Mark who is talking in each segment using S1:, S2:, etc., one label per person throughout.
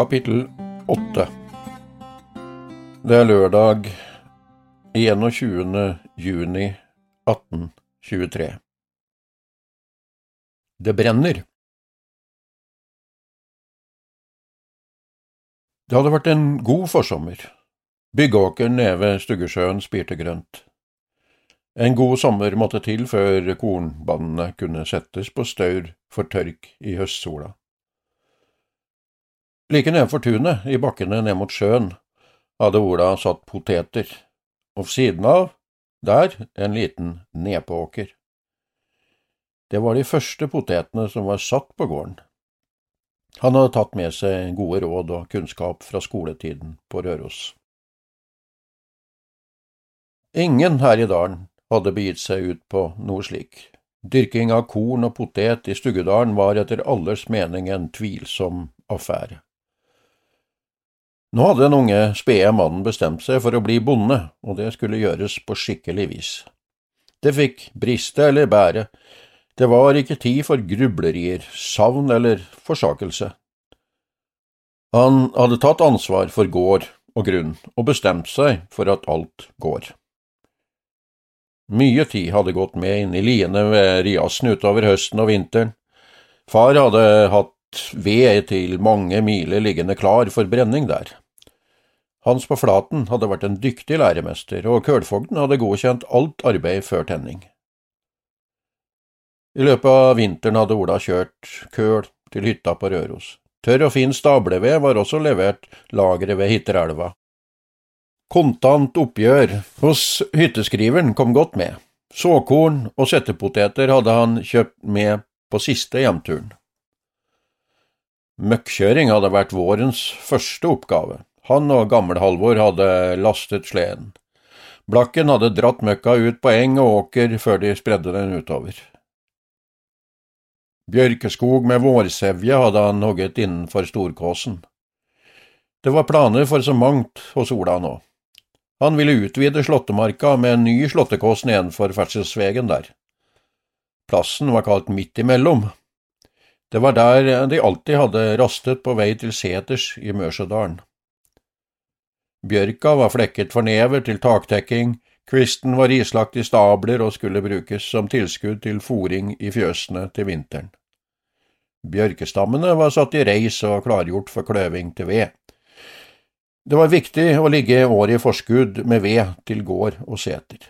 S1: Kapittel 8 Det er lørdag 21. juni 1823. Det brenner. Det hadde vært en god forsommer. Byggåkeren nede ved Stuggesjøen spirte grønt. En god sommer måtte til før kornbanene kunne settes på staur for tørk i høstsola. Like nedenfor tunet, i bakkene ned mot sjøen, hadde Ola satt poteter, og ved siden av, der, en liten nepeåker. Det var de første potetene som var satt på gården. Han hadde tatt med seg gode råd og kunnskap fra skoletiden på Røros. Ingen her i dalen hadde begitt seg ut på noe slik. Dyrking av korn og potet i Stuggedalen var etter allers mening en tvilsom affære. Nå hadde den unge, spede mannen bestemt seg for å bli bonde, og det skulle gjøres på skikkelig vis. Det fikk briste eller bære, det var ikke tid for grublerier, savn eller forsakelse. Han hadde tatt ansvar for gård og grunn, og bestemt seg for at alt går. Mye tid hadde gått med inn i liene ved Riasen utover høsten og vinteren. Far hadde hatt ved til mange miler liggende klar for brenning der. Hans på Flaten hadde vært en dyktig læremester, og kølfogden hadde godkjent alt arbeid før tenning. I løpet av vinteren hadde Ola kjørt køl til hytta på Røros. Tørr og fin stableved var også levert lageret ved Hitterelva. Kontant oppgjør hos hytteskriveren kom godt med. Såkorn og settepoteter hadde han kjøpt med på siste hjemturen. Møkkjøring hadde vært vårens første oppgave. Han og Gammel-Halvor hadde lastet sleden. Blakken hadde dratt møkka ut på eng og åker før de spredde den utover. Bjørkeskog med vårsevje hadde han hogget innenfor Storkåsen. Det var planer for så mangt hos Ola nå. Han ville utvide Slåttemarka med en ny slåttekås nedenfor ferdselsvegen der. Plassen var kalt Midt imellom, det var der de alltid hadde rastet på vei til seters i Mørsedalen. Bjørka var flekket for never til taktekking, kvisten var islagt i stabler og skulle brukes som tilskudd til fòring i fjøsene til vinteren. Bjørkestammene var satt i reis og klargjort for kløving til ved. Det var viktig å ligge året i forskudd med ved til gård og seter.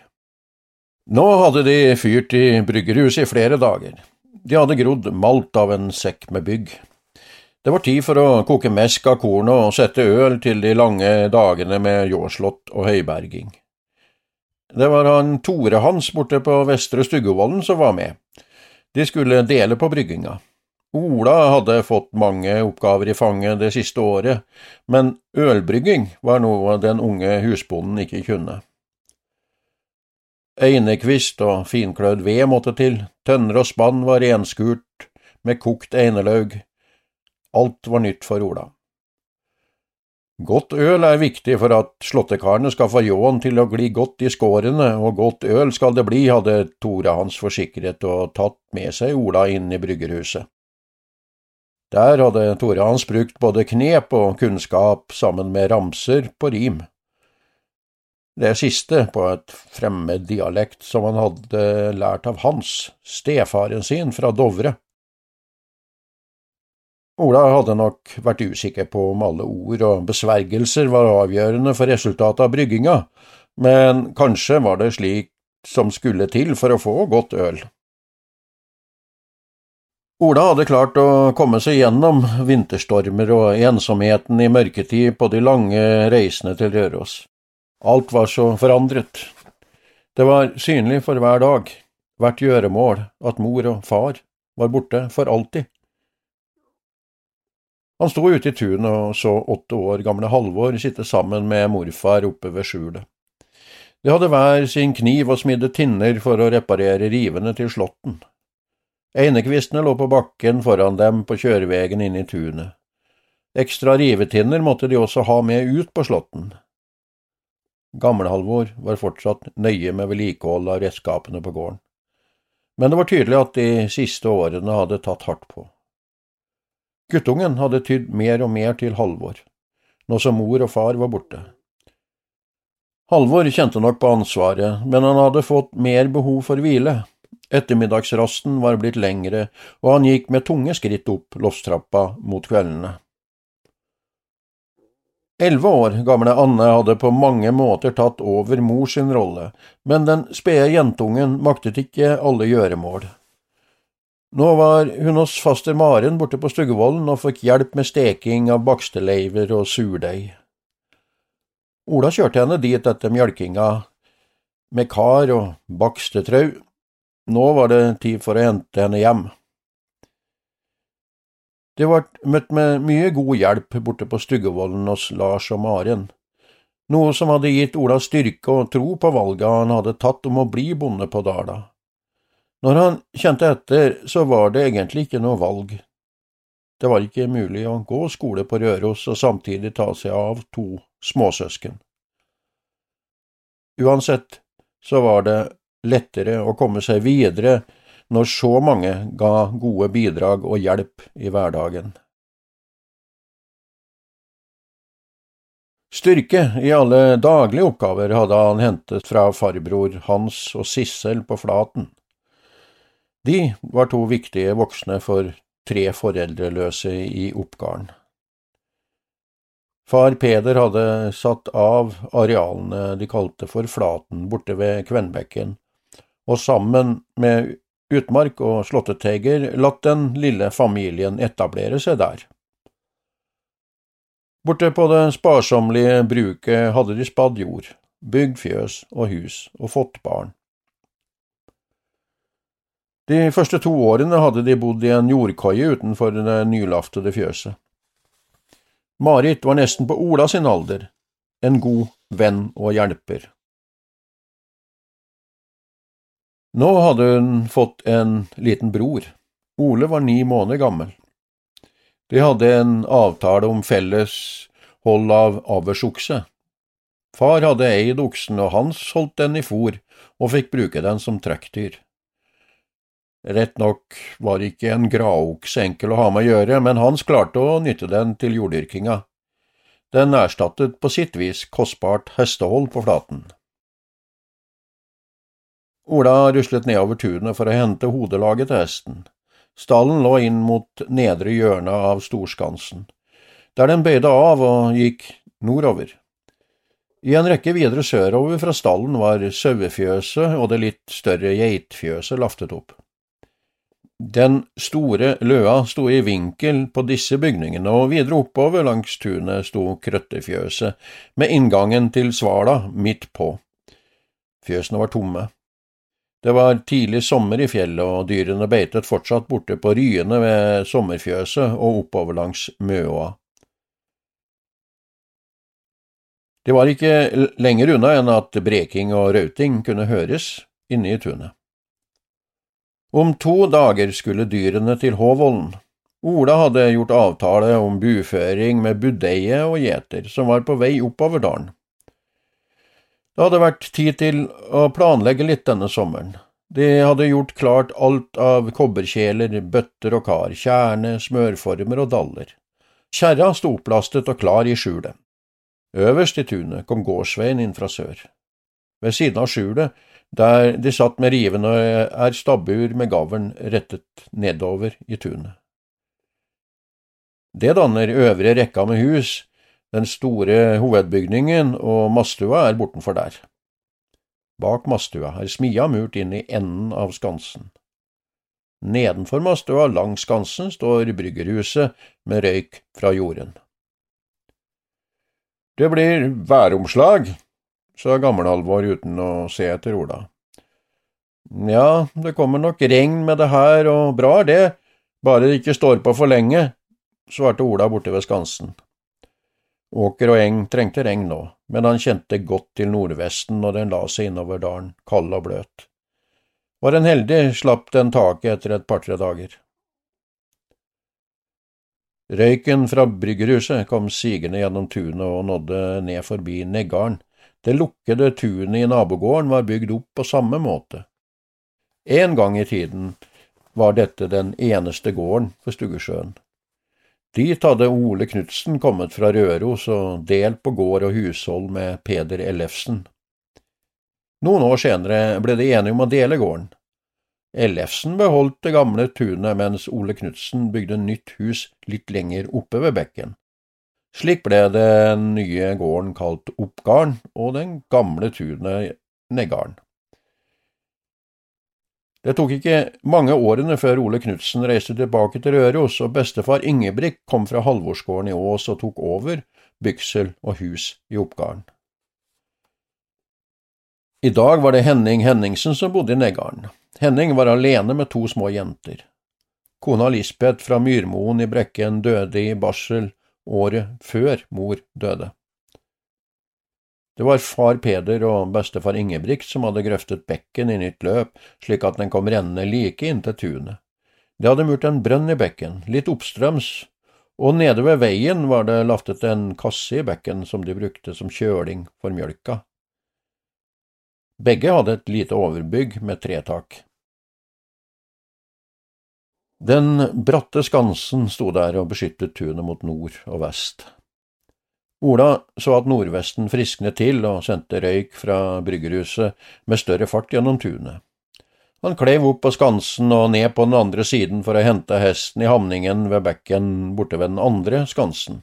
S1: Nå hadde de fyrt i bryggerhuset i flere dager. De hadde grodd malt av en sekk med bygg. Det var tid for å koke mesk av kornet og sette øl til de lange dagene med ljåslått og høyberging. Det var han Tore Hans borte på Vestre Stuggevollen som var med. De skulle dele på brygginga. Ola hadde fått mange oppgaver i fanget det siste året, men ølbrygging var noe den unge husbonden ikke kunne. Einekvist og finklødd ved måtte til, tønner og spann var renskurt med kokt einelaug, alt var nytt for Ola. Godt øl er viktig for at slåttekarene skal få ljåen til å gli godt i skårene, og godt øl skal det bli, hadde Tore hans forsikret og tatt med seg Ola inn i bryggerhuset. Der hadde Tore hans brukt både knep og kunnskap sammen med ramser på rim det siste på et fremmed dialekt som han hadde lært av Hans, stefaren sin fra Dovre. Ola hadde nok vært usikker på om alle ord og besvergelser var avgjørende for resultatet av brygginga, men kanskje var det slik som skulle til for å få godt øl. Ola hadde klart å komme seg gjennom vinterstormer og ensomheten i mørketid på de lange reisene til Røros. Alt var så forandret. Det var synlig for hver dag, hvert gjøremål at mor og far var borte for alltid. Han sto ute i tunet og så åtte år gamle Halvor sitte sammen med morfar oppe ved skjulet. De hadde hver sin kniv og smidde tinner for å reparere rivene til slåtten. Einekvistene lå på bakken foran dem på kjørevegen inn i tunet. Ekstra rivetinner måtte de også ha med ut på slåtten. Gamle-Halvor var fortsatt nøye med vedlikehold av redskapene på gården, men det var tydelig at de siste årene hadde tatt hardt på. Guttungen hadde tydd mer og mer til Halvor, nå som mor og far var borte. Halvor kjente nok på ansvaret, men han hadde fått mer behov for hvile. Ettermiddagsrasten var blitt lengre, og han gikk med tunge skritt opp loftstrappa mot kveldene. Elleve år gamle Anne hadde på mange måter tatt over mors rolle, men den spede jentungen maktet ikke alle gjøremål. Nå var hun hos faster Maren borte på Stuggevollen og fikk hjelp med steking av baksteleiver og surdeig. Ola kjørte henne dit etter mjølkinga med kar og bakstetrau. Nå var det tid for å hente henne hjem. Det ble møtt med mye god hjelp borte på Stuggevollen hos Lars og Maren, noe som hadde gitt Ola styrke og tro på valget han hadde tatt om å bli bonde på Dala. Når han kjente etter, så var det egentlig ikke noe valg. Det var ikke mulig å gå skole på Røros og samtidig ta seg av to småsøsken. Uansett så var det lettere å komme seg videre når så mange ga gode bidrag og hjelp i hverdagen. Styrke i alle daglige oppgaver hadde han hentet fra farbror Hans og Sissel på Flaten. De var to viktige voksne for tre foreldreløse i Oppgarden. Far Peder hadde satt av arealene de kalte for Flaten borte ved Kvenbekken, og sammen med utmark og slåtteteiger latt den lille familien etablere seg der. Borte på det sparsommelige bruket hadde de spadd jord, bygd fjøs og hus og fått barn. De første to årene hadde de bodd i en jordkoie utenfor det nylaftede fjøset. Marit var nesten på Ola sin alder, en god venn og hjelper. Nå hadde hun fått en liten bror. Ole var ni måneder gammel. De hadde en avtale om felles hold av avlsokse. Far hadde eid oksen, og Hans holdt den i fôr og fikk bruke den som trekkdyr. Rett nok var ikke en gravokse enkel å ha med å gjøre, men Hans klarte å nytte den til jorddyrkinga. Den erstattet på sitt vis kostbart hestehold på flaten. Ola ruslet nedover tunet for å hente hodelaget til hesten. Stallen lå inn mot nedre hjørne av Storskansen, der den bøyde av og gikk nordover. I en rekke videre sørover fra stallen var sauefjøset og det litt større geitfjøset laftet opp. Den store løa sto i vinkel på disse bygningene, og videre oppover langs tunet sto krøttefjøset, med inngangen til Svala midt på. Fjøsene var tomme. Det var tidlig sommer i fjellet, og dyrene beitet fortsatt borte på ryene ved sommerfjøset og oppover langs Møa. Det var ikke lenger unna enn at breking og rauting kunne høres inne i tunet. Om to dager skulle dyrene til Håvollen. Ola hadde gjort avtale om buføring med budeie og gjeter, som var på vei oppover dalen. Det hadde vært tid til å planlegge litt denne sommeren. De hadde gjort klart alt av kobberkjeler, bøtter og kar, kjerne, smørformer og daller. Kjerra sto opplastet og klar i skjulet. Øverst i tunet kom gårdsveien inn fra sør. Ved siden av skjulet der de satt med rivende er stabbur med gavlen rettet nedover i tunet. Det danner øvre rekka med hus, den store hovedbygningen og mastua er bortenfor der. Bak mastua er smia murt inn i enden av skansen. Nedenfor mastua, langs skansen, står bryggerhuset med røyk fra jorden. Det blir væromslag, sa Gammel-Halvor uten å se etter Ola. Ja, det kommer nok regn med det her, og bra er det, bare det ikke står på for lenge, svarte Ola borte ved skansen. Åker og eng trengte regn nå, men han kjente godt til nordvesten når den la seg innover dalen, kald og bløt. Var en heldig, slapp den taket etter et par–tre dager. Røyken fra bryggerhuset kom sigende gjennom tunet og nådde ned forbi Neggarden. Det lukkede tunet i nabogården var bygd opp på samme måte. En gang i tiden var dette den eneste gården for Stuggesjøen. Dit hadde Ole Knutsen kommet fra Røros og delt på gård og hushold med Peder Ellefsen. Noen år senere ble de enige om å dele gården. Ellefsen beholdt det gamle tunet, mens Ole Knutsen bygde nytt hus litt lenger oppe ved bekken. Slik ble den nye gården kalt Oppgarden og den gamle tunet Neggarden. Det tok ikke mange årene før Ole Knutsen reiste tilbake til Røros, og bestefar Ingebrigt kom fra Halvorsgården i Ås og tok over bygsel og hus i Oppgarden. I dag var det Henning Henningsen som bodde i Neggarden. Henning var alene med to små jenter. Kona Lisbeth fra Myrmoen i Brekken døde i barsel året før mor døde. Det var far Peder og bestefar Ingebrigt som hadde grøftet bekken i nytt løp, slik at den kom rennende like inntil tunet. De hadde murt en brønn i bekken, litt oppstrøms, og nede ved veien var det laftet en kasse i bekken som de brukte som kjøling for mjølka. Begge hadde et lite overbygg med tretak. Den bratte skansen sto der og beskyttet tunet mot nord og vest. Ola så at nordvesten frisknet til og sendte røyk fra bryggerhuset med større fart gjennom tunet. Han klev opp på skansen og ned på den andre siden for å hente hesten i hamningen ved bekken borte ved den andre skansen.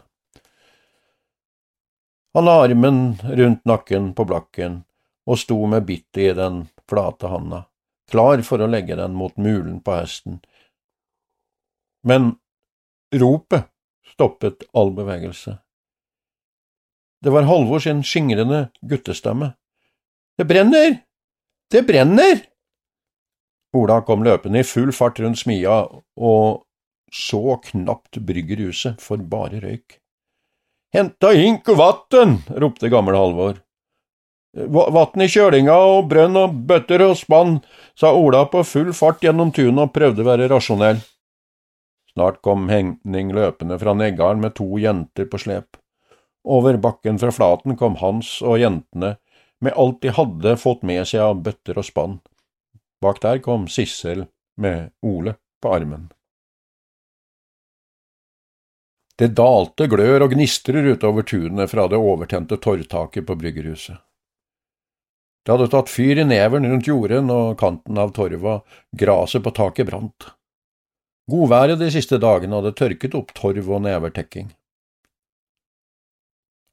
S1: Han la armen rundt nakken på blakken og sto med bittet i den flate handa, klar for å legge den mot mulen på hesten. Men ropet stoppet all bevegelse. Det var Halvor sin skingrende guttestemme. Det brenner! Det brenner! Ola kom løpende i full fart rundt smia og så knapt bryggerhuset for bare røyk. Henta hink og vatn! ropte gammel Halvor. Vatn i kjølinga og brønn og bøtter og spann, sa Ola på full fart gjennom tunet og prøvde å være rasjonell. Snart kom Henning løpende fra Neggarden med to jenter på slep. Over bakken fra Flaten kom Hans og jentene med alt de hadde fått med seg av bøtter og spann. Bak der kom Sissel med Ole på armen. Det dalte glør og gnistrer utover tunet fra det overtente torvtaket på bryggerhuset. Det hadde tatt fyr i neven rundt jorden og kanten av torva, graset på taket brant. Godværet de siste dagene hadde tørket opp torv og nevertekking.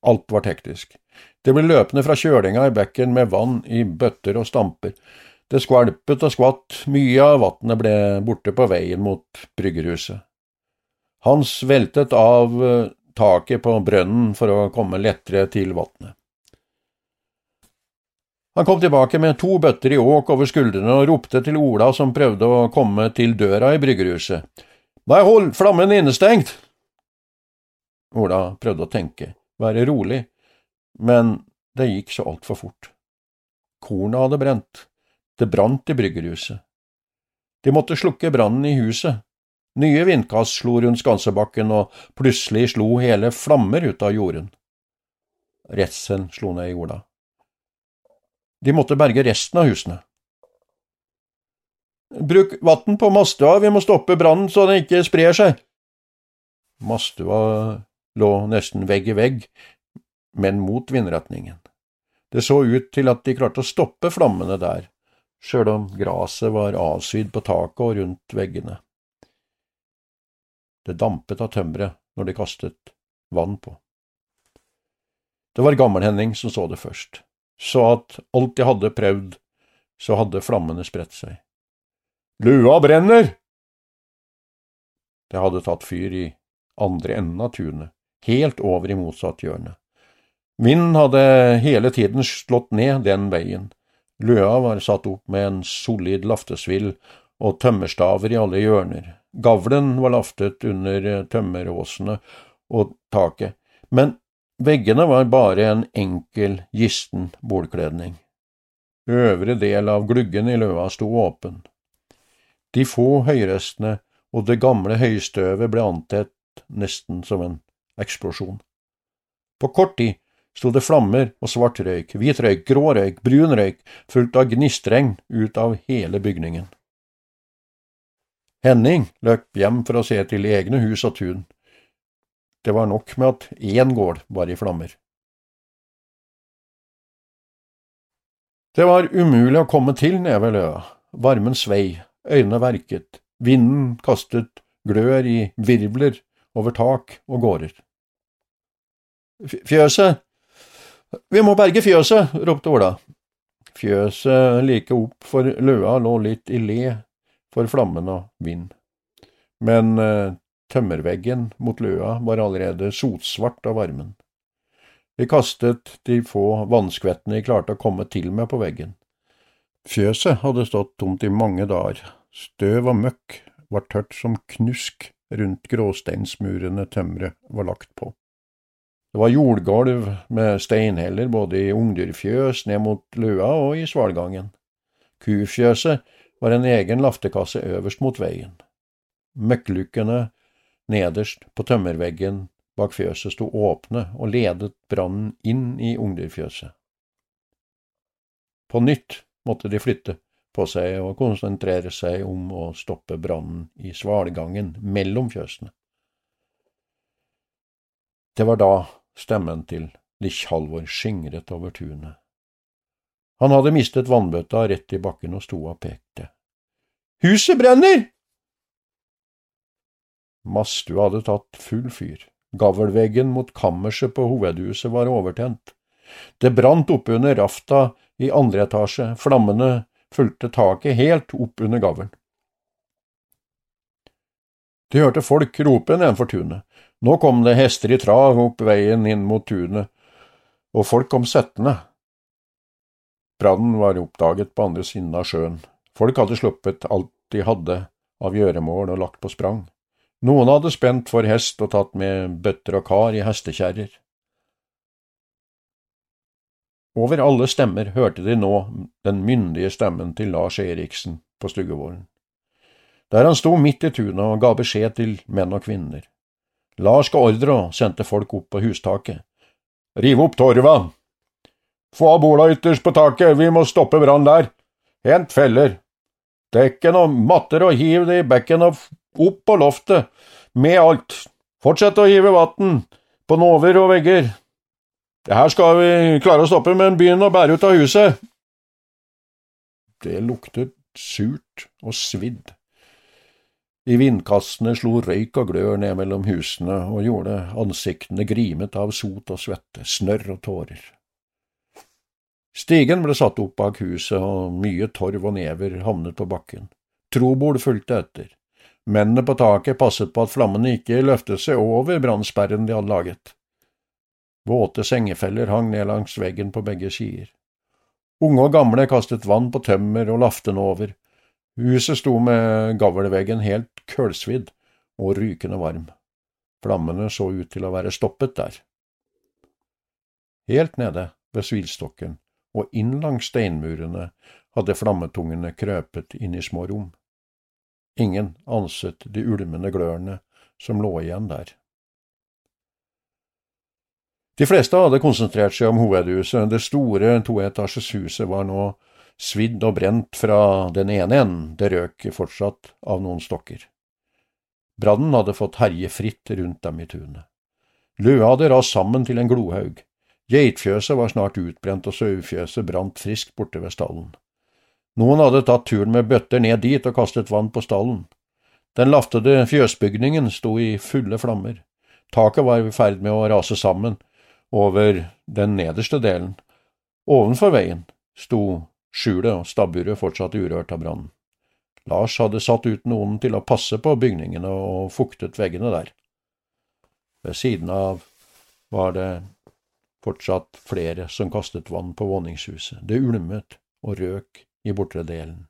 S1: Alt var teknisk. Det ble løpende fra kjølinga i bekken med vann i bøtter og stamper. Det skvalpet og skvatt, mye av vannet ble borte på veien mot bryggerhuset. Hans veltet av eh, taket på brønnen for å komme lettere til vannet. Han kom tilbake med to bøtter i åk over skuldrene og ropte til Ola som prøvde å komme til døra i bryggerhuset. Nei, hold flammen innestengt! Ola prøvde å tenke være rolig, men det gikk så altfor fort. Kornet hadde brent, det brant i bryggerhuset. De måtte slukke brannen i huset. Nye vindkast slo rundt Skansebakken, og plutselig slo hele flammer ut av jorden. Redselen slo ned i Ola. De måtte berge resten av husene. Bruk vann på Mastua, vi må stoppe brannen så den ikke sprer seg. Mastua lå nesten vegg i vegg, men mot vindretningen. Det så ut til at de klarte å stoppe flammene der, sjøl om graset var avsydd på taket og rundt veggene. Det dampet av tømmeret når de kastet vann på. Det var Gammel-Henning som så det først, så at alt de hadde prøvd, så hadde flammene spredt seg. Lua brenner! Det hadde tatt fyr i andre enden av tunet, helt over i motsatt hjørne. Vinden hadde hele tiden slått ned den veien. Løa var satt opp med en solid laftesvill og tømmerstaver i alle hjørner. Gavlen var laftet under tømmeråsene og taket, men veggene var bare en enkel, gisten bordkledning. Øvre del av gluggen i løa sto åpen. De få høyrestene og det gamle høystøvet ble antett nesten som en eksplosjon. På kort tid sto det flammer og svart røyk, hvit røyk, grå røyk, brun røyk, fullt av gnistregn ut av hele bygningen. Henning løp hjem for å se til egne hus og tun. Det var nok med at én gård var i flammer. Det var umulig å komme til nede ved løa. Varmen svei, øynene verket, vinden kastet glør i virvler over tak og gårder. Fjøset, vi må berge fjøset, ropte Ola. Fjøset like opp for løa lå litt i le for flammen og vind. Men eh, tømmerveggen mot løa var allerede sotsvart av varmen. Vi kastet de få vannskvettene jeg klarte å komme til med på veggen. Fjøset hadde stått tomt i mange dager, støv og møkk var tørt som knusk rundt gråsteinsmurene tømmeret var lagt på. Det var jordgulv med steinheller både i ungdyrfjøs ned mot løa og i svalgangen. Kufjøset var en egen laftekasse øverst mot veien. Møkklukkene nederst på tømmerveggen bak fjøset sto åpne og ledet brannen inn i ungdyrfjøset. På nytt måtte de flytte på seg og konsentrere seg om å stoppe brannen i svalgangen mellom fjøsene. Det var da Stemmen til Likkjalvor skingret over tunet. Han hadde mistet vannbøtta rett i bakken og sto og pekte. Huset brenner! Madstua hadde tatt full fyr. Gavlveggen mot kammerset på hovedhuset var overtent. Det brant oppunder rafta i andre etasje, flammene fulgte taket helt opp under gavlen. De hørte folk rope nedenfor tunet. Nå kom det hester i trav opp veien inn mot tunet, og folk kom settende. Brannen var oppdaget på andre siden av sjøen. Folk hadde sluppet alt de hadde av gjøremål og lagt på sprang. Noen hadde spent for hest og tatt med bøtter og kar i hestekjerrer. Over alle stemmer hørte de nå den myndige stemmen til Lars Eriksen på Stuggevåren. Der han sto midt i tunet og ga beskjed til menn og kvinner. Lars ga ordre og sendte folk opp på hustaket. Riv opp torva! Få av bola ytterst på taket, vi må stoppe brann der. Hent feller. Dekken og matter og hiv det i bekken og opp på loftet, med alt. Fortsett å hive vann på nover og vegger. Det her skal vi klare å stoppe, men begynn å bære ut av huset. Det luktet surt og svidd. I vindkastene slo røyk og glør ned mellom husene og gjorde ansiktene grimet av sot og svette, snørr og tårer. Stigen ble satt opp bak huset, og mye torv og never havnet på bakken. Trobol fulgte etter. Mennene på taket passet på at flammene ikke løftet seg over brannsperren de hadde laget. Våte sengefeller hang ned langs veggen på begge sider. Unge og gamle kastet vann på tømmer og laften over, Huset sto med gavleveggen helt kølsvidd og rykende varm. Flammene så ut til å være stoppet der. Helt nede ved svilstokken og inn langs steinmurene hadde flammetungene krøpet inn i små rom. Ingen anset de ulmende glørne som lå igjen der. De fleste hadde konsentrert seg om hovedhuset, det store toetasjes huset var nå svidd og brent fra den ene enden, det røk fortsatt av noen stokker. Brannen hadde fått herje fritt rundt dem i tunet. Løa hadde rast sammen til en glohaug. Geitfjøset var snart utbrent, og sauefjøset brant friskt borte ved stallen. Noen hadde tatt turen med bøtter ned dit og kastet vann på stallen. Den laftede fjøsbygningen sto i fulle flammer. Taket var i ferd med å rase sammen over den nederste delen. Ovenfor veien sto Skjulet og stabburet fortsatt urørt av brannen. Lars hadde satt ut noen til å passe på bygningene og fuktet veggene der. Ved siden av var det fortsatt flere som kastet vann på våningshuset. Det ulmet og røk i bortre delen.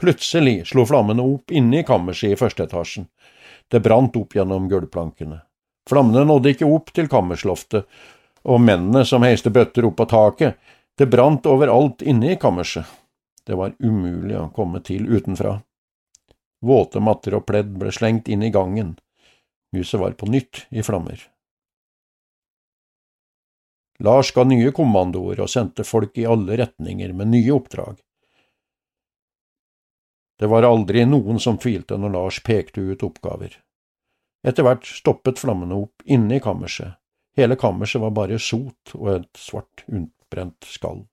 S1: Plutselig slo flammene opp inne i kammerset i første etasjen. Det brant opp gjennom gulvplankene. Flammene nådde ikke opp til kammersloftet, og mennene som heiste bøtter opp på taket, det brant overalt inne i kammerset. Det var umulig å komme til utenfra. Våte matter og pledd ble slengt inn i gangen. Huset var på nytt i flammer. Lars ga nye kommandoer og sendte folk i alle retninger med nye oppdrag. Det var aldri noen som tvilte når Lars pekte ut oppgaver. Etter hvert stoppet flammene opp inne i kammerset. Hele kammerset var bare sot og et svart, utbrent skall.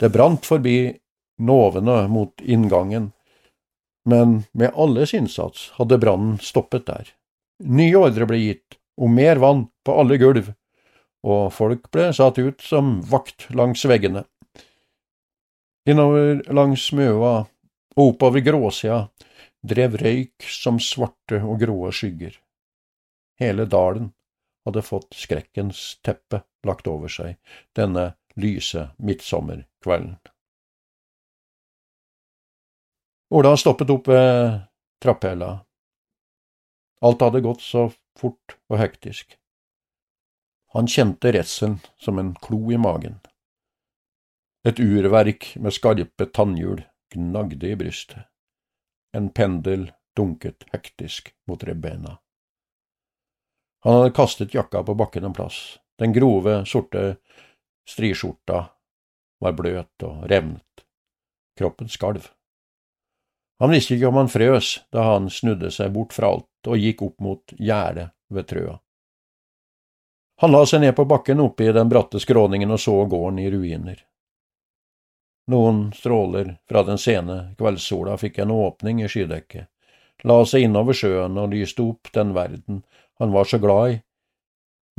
S1: Det brant forbi nåvene mot inngangen, men med alles innsats hadde brannen stoppet der. Nye ordre ble gitt om mer vann på alle gulv, og folk ble satt ut som vakt langs veggene. Innover langs Møa og oppover gråsida drev røyk som svarte og gråe skygger. Hele dalen hadde fått skrekkens teppe lagt over seg denne lyse midtsommerkvelden. Ola stoppet opp ved trapphella. Alt hadde gått så fort og hektisk. Han kjente redselen som en klo i magen. Et urverk med skarpe tannhjul gnagde i brystet. En pendel dunket hektisk mot rebbena. Han hadde kastet jakka på bakken en plass. Den grove, sorte striskjorta var bløt og revnet. Kroppen skalv. Han visste ikke om han frøs da han snudde seg bort fra alt og gikk opp mot gjerdet ved trøa. Han la seg ned på bakken oppe i den bratte skråningen og så gården i ruiner. Noen stråler fra den sene kveldssola fikk en åpning i skydekket, la seg innover sjøen og lyste opp den verden han var så glad i,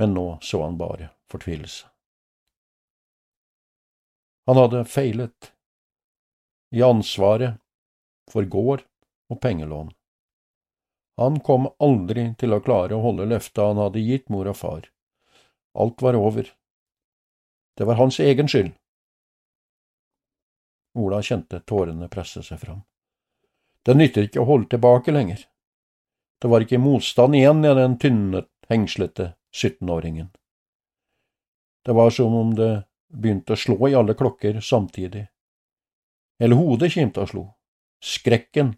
S1: men nå så han bare fortvilelse. Han hadde feilet i ansvaret for gård og pengelån. Han kom aldri til å klare å holde løftet han hadde gitt mor og far. Alt var over. Det var hans egen skyld. Ola kjente tårene presse seg fram. Det nytter ikke å holde tilbake lenger. Det var ikke motstand igjen i den tynne, hengslete 17-åringen. Det var som om det begynte å slå i alle klokker samtidig. Hele hodet kimte og slo. Skrekken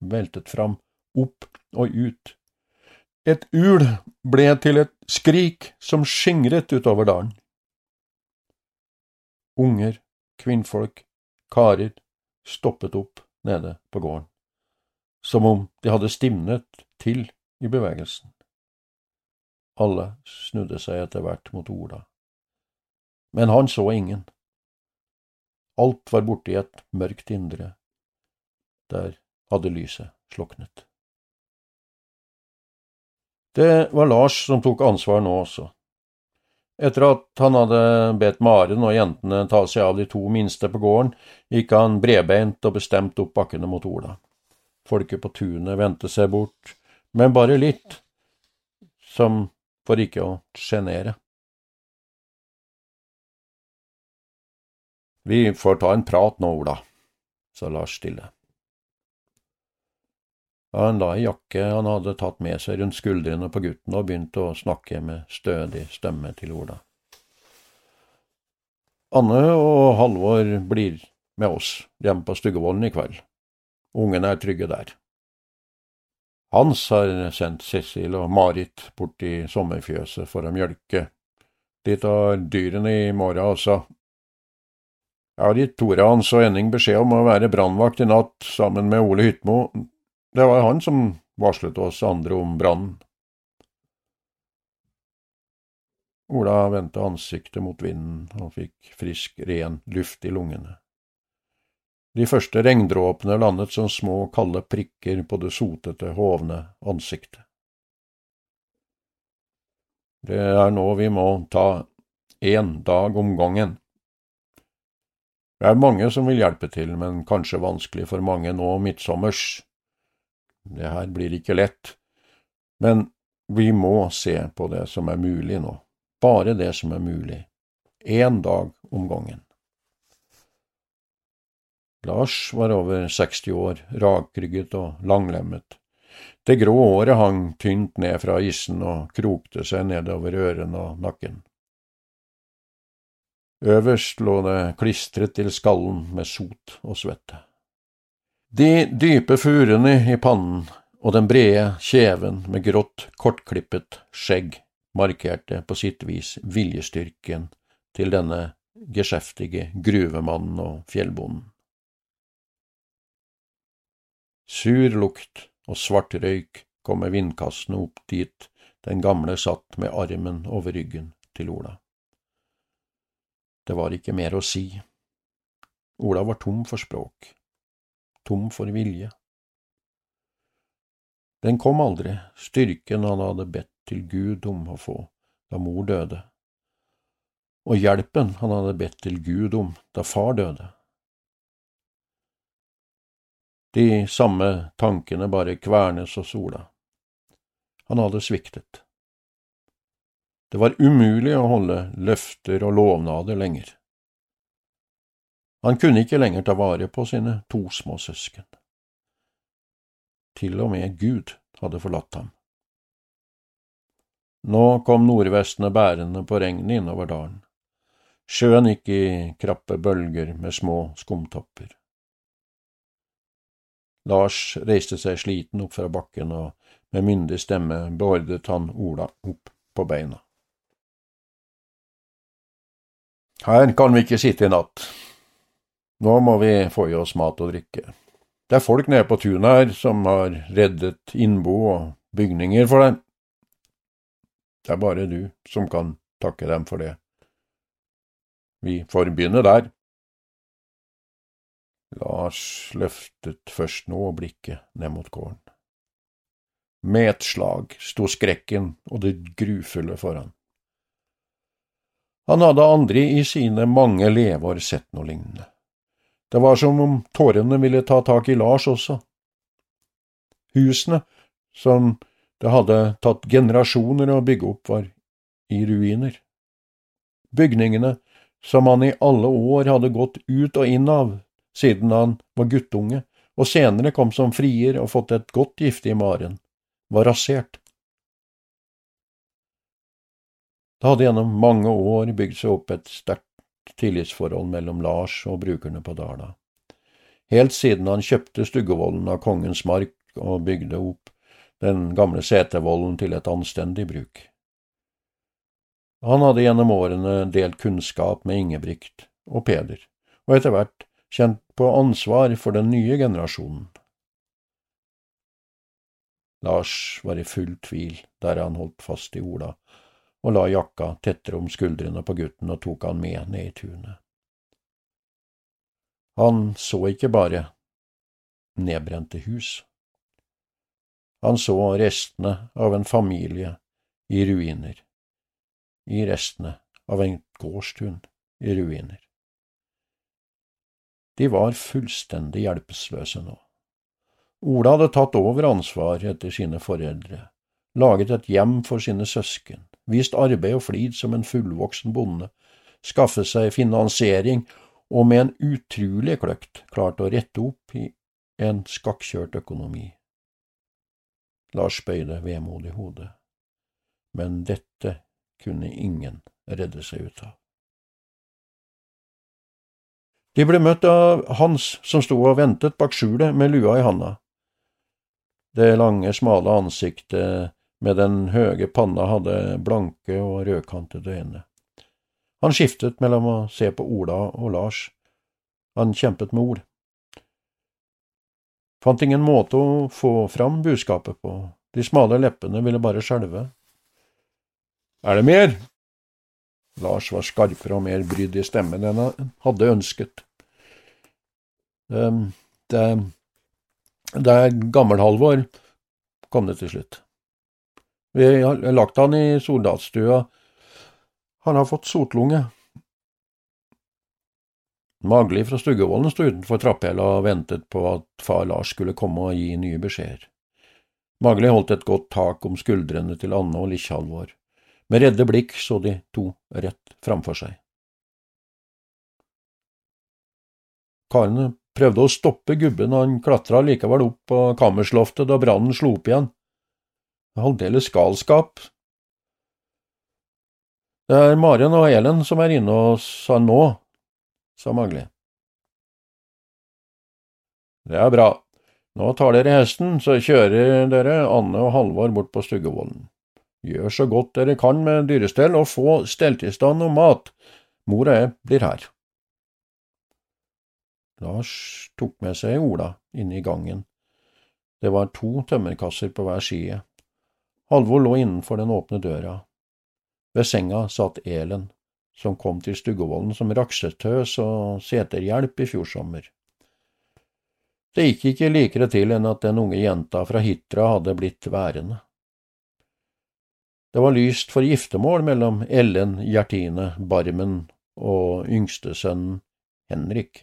S1: veltet fram, opp og ut. Et ul ble til et skrik som skingret utover dalen. Unger, kvinnfolk, karer stoppet opp nede på gården, som om de hadde stivnet til i bevegelsen. Alle snudde seg etter hvert mot Ola, men han så ingen. Alt var borte i et mørkt indre. Der hadde lyset sluknet. Det var Lars som tok ansvar nå også. Etter at han hadde bedt Maren og jentene ta seg av de to minste på gården, gikk han bredbeint og bestemt opp bakkene mot Ola. Folket på tunet vendte seg bort, men bare litt, som for ikke å sjenere. Vi får ta en prat nå, Ola, sa Lars stille. Han la ei jakke han hadde tatt med seg rundt skuldrene på gutten og begynte å snakke med stødig stemme til Ola. Anne og Halvor blir med oss hjemme på Stuggevollen i kveld. Ungene er trygge der. Hans har sendt Cecil og Marit bort i sommerfjøset for å mjølke. De tar dyrene i morgen også. Jeg har gitt Tore Hans og Henning beskjed om å være brannvakt i natt sammen med Ole Hytmo det var han som varslet oss andre om brannen. Ola vendte ansiktet mot vinden og fikk frisk, ren luft i lungene. De første regndråpene landet som små, kalde prikker på det sotete, hovne ansiktet. Det er nå vi må ta én dag om gangen. Det er mange som vil hjelpe til, men kanskje vanskelig for mange nå midtsommers. Det her blir ikke lett, men vi må se på det som er mulig nå, bare det som er mulig, én dag om gangen. Lars var over 60 år, rakrygget og langlemmet. Det grå håret hang tynt ned fra issen og krokte seg nedover ørene og nakken. Øverst lå det klistret til skallen med sot og svette. De dype furene i pannen og den brede kjeven med grått, kortklippet skjegg markerte på sitt vis viljestyrken til denne geskjeftige gruvemannen og fjellbonden. Sur lukt og svart røyk kom med vindkastene opp dit den gamle satt med armen over ryggen til Ola. Det var ikke mer å si. Ola var tom for språk, tom for vilje. Den kom aldri, styrken han hadde bedt til Gud om å få da mor døde, og hjelpen han hadde bedt til Gud om da far døde. De samme tankene bare kvernes og sola. Han hadde sviktet. Det var umulig å holde løfter og lovnader lenger. Han kunne ikke lenger ta vare på sine to små søsken. Til og med Gud hadde forlatt ham. Nå kom nordvestene bærende på regnet innover dalen. Sjøen gikk i krappe bølger med små skumtopper. Lars reiste seg sliten opp fra bakken, og med myndig stemme beordret han Ola opp på beina. Her kan vi ikke sitte i natt. Nå må vi få i oss mat og drikke. Det er folk nede på tunet her som har reddet innbo og bygninger for dem. Det er bare du som kan takke dem for det. Vi får begynne der. Lars løftet først nå blikket ned mot gården. Med et slag sto skrekken og det grufulle foran. Han hadde aldri i sine mange leveår sett noe lignende. Det var som om tårene ville ta tak i Lars også. Husene, som det hadde tatt generasjoner å bygge opp, var i ruiner. Bygningene, som han i alle år hadde gått ut og inn av, siden han var guttunge, og senere kom som frier og fått et godt gifte i maren, var rasert. Det hadde gjennom mange år bygd seg opp et sterkt tillitsforhold mellom Lars og brukerne på Dala, helt siden han kjøpte Stuggevollen av Kongens Mark og bygde opp den gamle setervollen til et anstendig bruk. Han hadde gjennom årene delt kunnskap med Ingebrigt og Peder, og etter hvert kjent på ansvar for den nye generasjonen. Lars var i full tvil der han holdt fast i Ola, og la jakka tettere om skuldrene på gutten og tok han med ned i tunet. Han så ikke bare nedbrente hus. Han så restene av en familie i ruiner, i restene av en gårdstun i ruiner. De var fullstendig hjelpeløse nå. Ola hadde tatt over ansvar etter sine foreldre, laget et hjem for sine søsken, vist arbeid og flid som en fullvoksen bonde, skaffet seg finansiering og med en utrolig kløkt klart å rette opp i en skakkjørt økonomi. Lars bøyde vemodig hodet, men dette kunne ingen redde seg ut av. De ble møtt av Hans, som sto og ventet bak skjulet med lua i handa. Det lange, smale ansiktet med den høge panna hadde blanke og rødkantede øyne. Han skiftet mellom å se på Ola og Lars. Han kjempet med ord. Fant ingen måte å få fram budskapet på, de smale leppene ville bare skjelve. Er det mer? Lars var skarpere og mer brydd i stemmen enn han hadde ønsket. Det, det er Gammel-Halvor, kom det til slutt. Vi har lagt han i soldatstua. Han har fått sotlunge. Magli fra Stuggevollen sto utenfor trapphella og ventet på at far Lars skulle komme og gi nye beskjeder. Magli holdt et godt tak om skuldrene til Anne og Likkjalvor. Med redde blikk så de to rett framfor seg. Karene prøvde å stoppe gubben, og han klatra likevel opp på kammersloftet da brannen slo opp igjen. Aldeles galskap. Det er Maren og Elen som er inne hos han nå, sa Magli. Det er bra. Nå tar dere hesten, så kjører dere Anne og Halvor bort på Stuggevollen. Gjør så godt dere kan med dyrestell, og få stelt i stand og mat. Mor og jeg blir her. Lars tok med seg Ola inn i gangen. Det var to tømmerkasser på hver side. Halvor lå innenfor den åpne døra. Ved senga satt Elen, som kom til Stuggevollen som raksetøs og seterhjelp i fjor sommer. Det gikk ikke likere til enn at den unge jenta fra Hitra hadde blitt værende. Det var lyst for giftermål mellom Ellen Gjertine Barmen og yngstesønnen Henrik.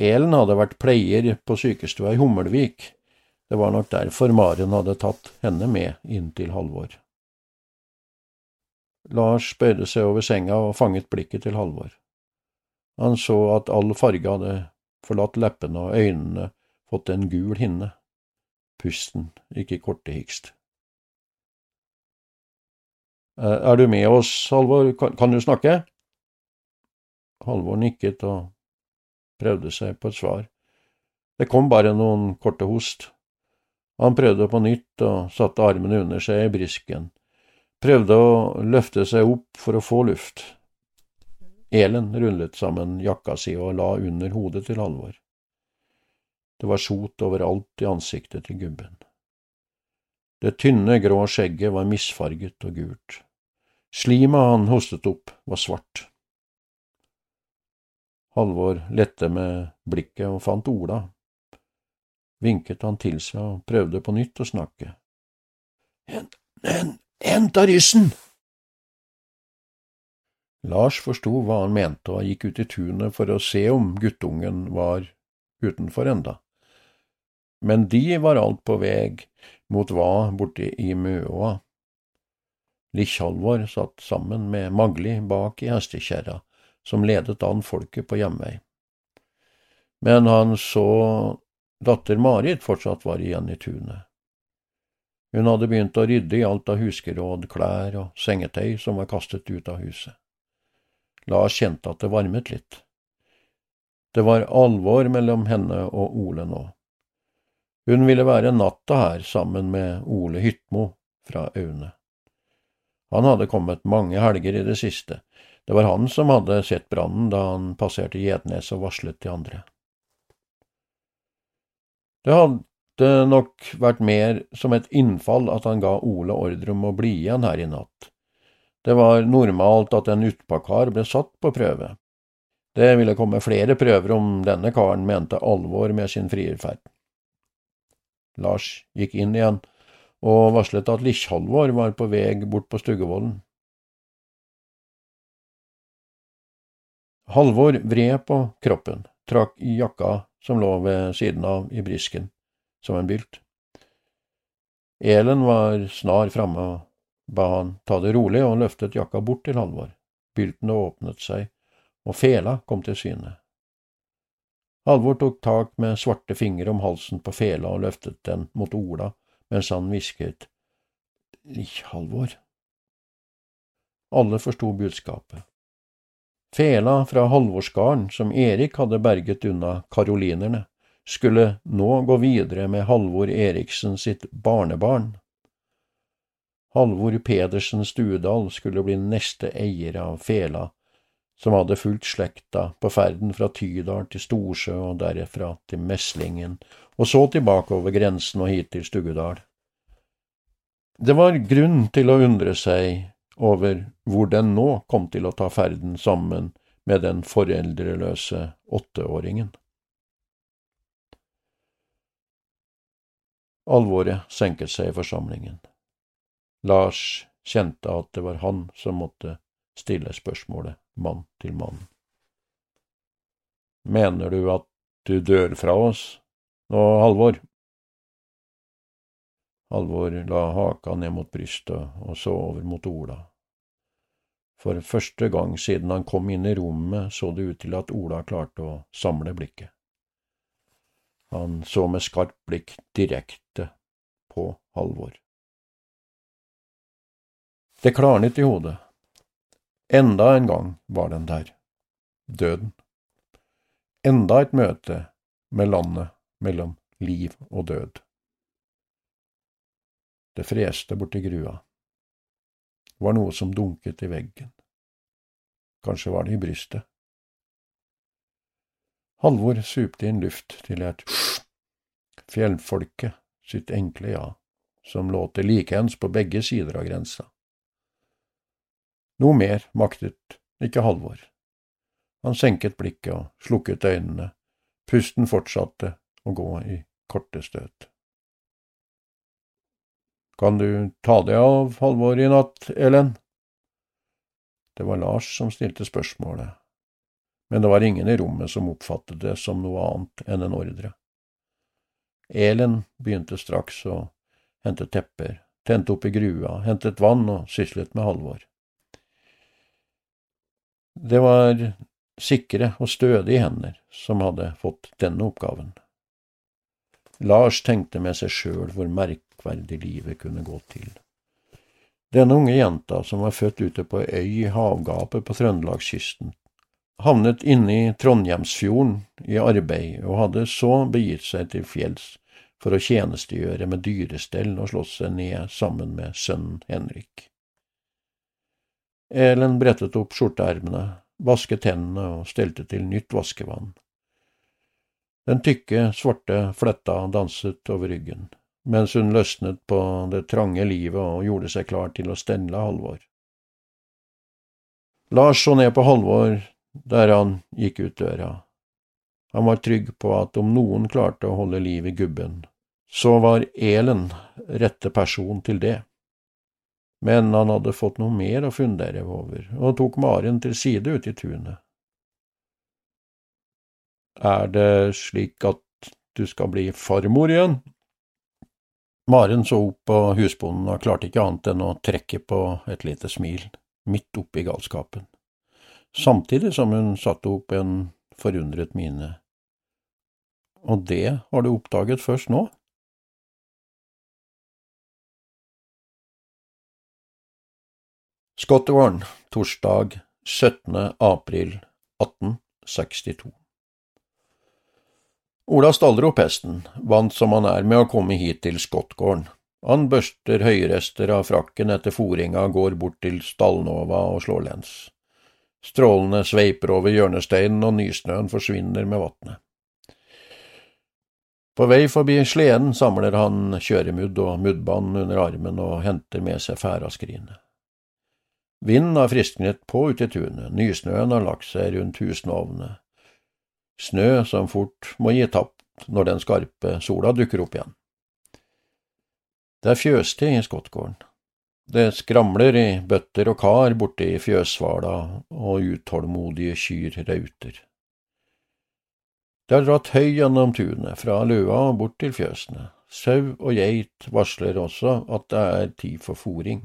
S1: Elen hadde vært pleier på sykestua i Hummelvik. Det var nok derfor Maren hadde tatt henne med inn til Halvor. Lars bøyde seg over senga og fanget blikket til Halvor. Han så at all farge hadde forlatt leppene og øynene fått en gul hinne. Pusten gikk i korte hikst. Er du med oss, Halvor, kan du snakke? Halvor nikket og prøvde seg på et svar. Det kom bare noen korte host. Han prøvde på nytt og satte armene under seg i brisken, prøvde å løfte seg opp for å få luft. Elen rullet sammen jakka si og la under hodet til Halvor. Det var sot overalt i ansiktet til gubben. Det tynne, grå skjegget var misfarget og gult. Slimet han hostet opp, var svart. Halvor lette med blikket og fant Ola. Vinket han til seg og prøvde på nytt å snakke. En, en, henta ryssen! Lars forsto hva han mente og gikk ut i tunet for å se om guttungen var utenfor enda. Men de var alt på veg mot hva borte i Møa. Likkjalvor satt sammen med Magli bak i hestekjerra som ledet an folket på hjemvei. Men han så datter Marit fortsatt var igjen i tunet. Hun hadde begynt å rydde i alt av huskeråd, klær og sengetøy som var kastet ut av huset. Lars kjente at det varmet litt. Det var alvor mellom henne og Ole nå. Hun ville være natta her sammen med Ole Hytmo fra Aune. Han hadde kommet mange helger i det siste, det var han som hadde sett brannen da han passerte Gjednes og varslet de andre. Det hadde nok vært mer som et innfall at han ga Ole ordre om å bli igjen her i natt. Det var normalt at en utpåkar ble satt på prøve. Det ville komme flere prøver om denne karen mente alvor med sin frierferd. Lars gikk inn igjen og varslet at Likkjalvor var på vei bort på Stuggevollen. Halvor vred på kroppen, trakk jakka som lå ved siden av i brisken, som en bylt. Elen var snar framme og ba han ta det rolig og løftet jakka bort til Halvor. Bylten åpnet seg, og fela kom til syne. Halvor tok tak med svarte fingre om halsen på fela og løftet den mot Ola mens han hvisket Halvor. Alle forsto budskapet. Fela fra Halvorsgarden, som Erik hadde berget unna karolinerne, skulle nå gå videre med Halvor Eriksen sitt barnebarn. Halvor Pedersen Stuedal skulle bli neste eier av Fela, som hadde fulgt slekta på ferden fra Tydal til Storsjø og derfra til Meslingen, og så tilbake over grensen og hit til Stugudal. Det var grunn til å undre seg over hvor den nå kom til å ta ferden sammen med den foreldreløse åtteåringen. Alvoret senket seg i forsamlingen. Lars kjente at det var han som måtte stille spørsmålet mann til mann. Mener du at du dør fra oss nå, Halvor? Halvor la haka ned mot brystet og så over mot Ola. For første gang siden han kom inn i rommet, så det ut til at Ola klarte å samle blikket. Han så med skarpt blikk direkte på Halvor. Det klarnet i hodet. Enda en gang var den der. Døden. Enda et møte med landet mellom liv og død. Det freste borti grua. Var noe som dunket i veggen. Kanskje var det i brystet. Halvor supte inn luft til et fjellfolket sitt enkle ja, som låter likeens på begge sider av grensa. Noe mer maktet ikke Halvor. Han senket blikket og slukket øynene, pusten fortsatte å gå i korte støt. Kan du ta deg av Halvor i natt, Elen? Det var Lars som stilte spørsmålet, men det var ingen i rommet som oppfattet det som noe annet enn en ordre. Elen begynte straks å hente tepper, tente opp i grua, hentet vann og syslet med Halvor. Det var sikre og stødige hender som hadde fått denne oppgaven. Lars tenkte med seg sjøl hvor merkverdig livet kunne gå til. Denne unge jenta, som var født ute på øy i havgapet på trøndelagskysten, havnet inne i Trondheimsfjorden i arbeid og hadde så begitt seg til fjells for å tjenestegjøre med dyrestell og slått seg ned sammen med sønnen Henrik. Elen brettet opp skjorteermene, vasket hendene og stelte til nytt vaskevann. Den tykke, svarte fletta danset over ryggen, mens hun løsnet på det trange livet og gjorde seg klar til å stelle Halvor. Lars så ned på Halvor der han gikk ut døra. Han var trygg på at om noen klarte å holde liv i gubben, så var Elen rette person til det. Men han hadde fått noe mer å fundere over, og tok Maren til side ute i tunet. Er det slik at du skal bli farmor igjen? Maren så opp på husbonden og klarte ikke annet enn å trekke på et lite smil, midt oppi galskapen, samtidig som hun satte opp en forundret mine. Og det har du oppdaget først nå? Skottgården, torsdag 17. april 1862 Ola staller opp hesten, vant som han er med å komme hit til skottgården. Han børster høyrester av frakken etter fòringa, går bort til stallnova og slår lens. Strålene sveiper over hjørnesteinen, og nysnøen forsvinner med vatnet. På vei forbi sleden samler han kjøremudd og muddbånd under armen og henter med seg færaskrinet. Vinden har frisknet på ute i tunet, nysnøen har lagt seg rundt husnovene snø som fort må gi tapt når den skarpe sola dukker opp igjen. Det er fjøstid i skottgården. Det skramler i bøtter og kar borte i fjøssvala, og utålmodige kyr rauter. Det har dratt høy gjennom tunet, fra løa og bort til fjøsene. Sau og geit varsler også at det er tid for fòring.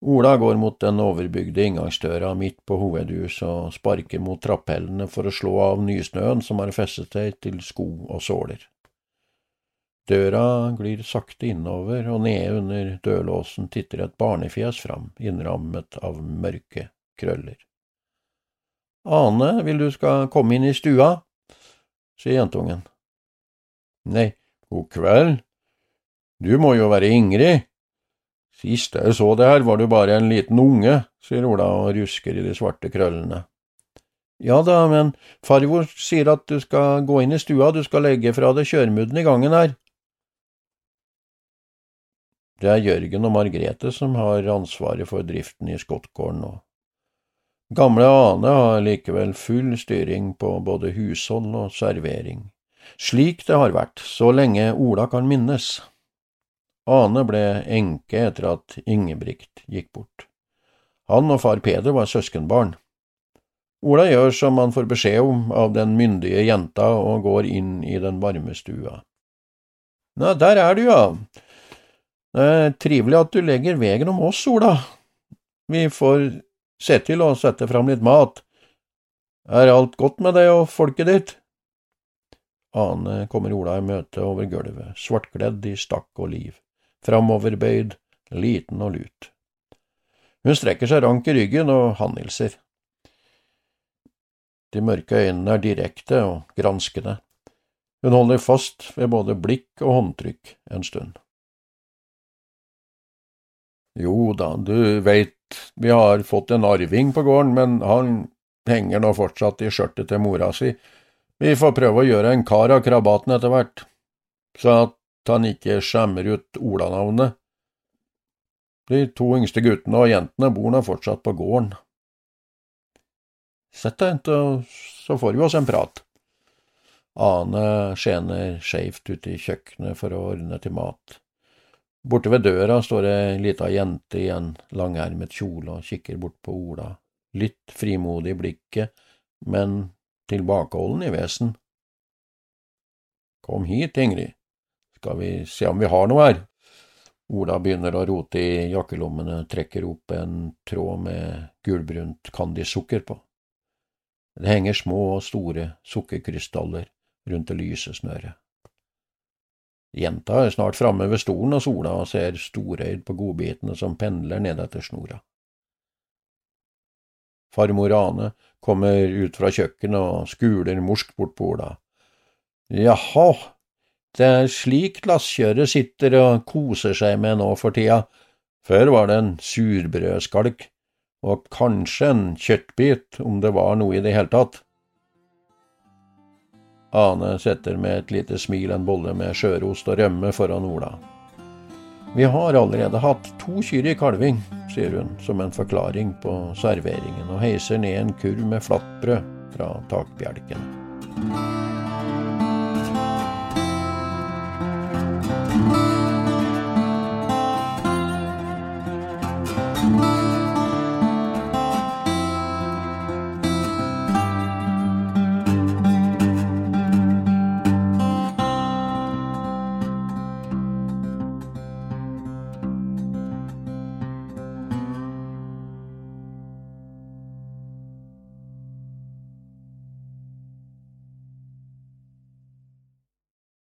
S1: Ola går mot den overbygde inngangsdøra midt på hovedhuset og sparker mot trapphellene for å slå av nysnøen som har festet seg til sko og såler. Døra glir sakte innover, og nede under dørlåsen titter et barnefjes fram, innrammet av mørke krøller. Ane, vil du skal komme inn i stua? sier jentungen. Nei, god kveld. Du må jo være Ingrid, Sist jeg så det her, var du bare en liten unge, sier Ola og rusker i de svarte krøllene. Ja da, men farvor sier at du skal gå inn i stua, du skal legge fra deg kjøremudden i gangen her. Det er Jørgen og Margrete som har ansvaret for driften i skottgården nå. Gamle Ane har likevel full styring på både hushold og servering, slik det har vært så lenge Ola kan minnes. Ane ble enke etter at Ingebrigt gikk bort. Han og far Peder var søskenbarn. Ola gjør som han får beskjed om av den myndige jenta og går inn i den varme stua. Nei, der er du, ja. Det er trivelig at du legger vegen om oss, Ola. Vi får Se til å sette fram litt mat. Er alt godt med deg og folket ditt? Ane kommer Ola i møte over gulvet, svartkledd i stakk og liv, framoverbøyd, liten og lut. Hun strekker seg rank i ryggen, og han. De mørke øynene er direkte og granskende. Hun holder fast ved både blikk og håndtrykk en stund. Jo da, du veit, vi har fått en arving på gården, men han henger nå fortsatt i skjørtet til mora si. Vi får prøve å gjøre en kar av krabaten etter hvert, så at han ikke skjemmer ut Ola-navnet. De to yngste guttene og jentene bor nå fortsatt på gården. Sett deg, så får vi oss en prat. Ane skjener skeivt ute i kjøkkenet for å ordne til mat. Borte ved døra står ei lita jente i en langermet kjole og kikker bort på Ola, litt frimodig i blikket, men tilbakeholden i vesen. Kom hit, Ingrid, skal vi se om vi har noe her. Ola begynner å rote i jakkelommene, trekker opp en tråd med gulbrunt candysukker på. Det henger små og store sukkerkrystaller rundt det lyse snøret. Jenta er snart framme ved stolen og sola ser storøyd på godbitene som pendler nedetter snora. Farmor Ane kommer ut fra kjøkkenet og skuler morsk bort på Ola. Jaha, det er slik glasskjøret sitter og koser seg med nå for tida. Før var det en surbrødskalk, og kanskje en kjøttbit, om det var noe i det hele tatt. Ane setter med et lite smil en bolle med skjørost og rømme foran Ola. Vi har allerede hatt to kyr i kalving, sier hun som en forklaring på serveringen, og heiser ned en kurv med flatbrød fra takbjelken.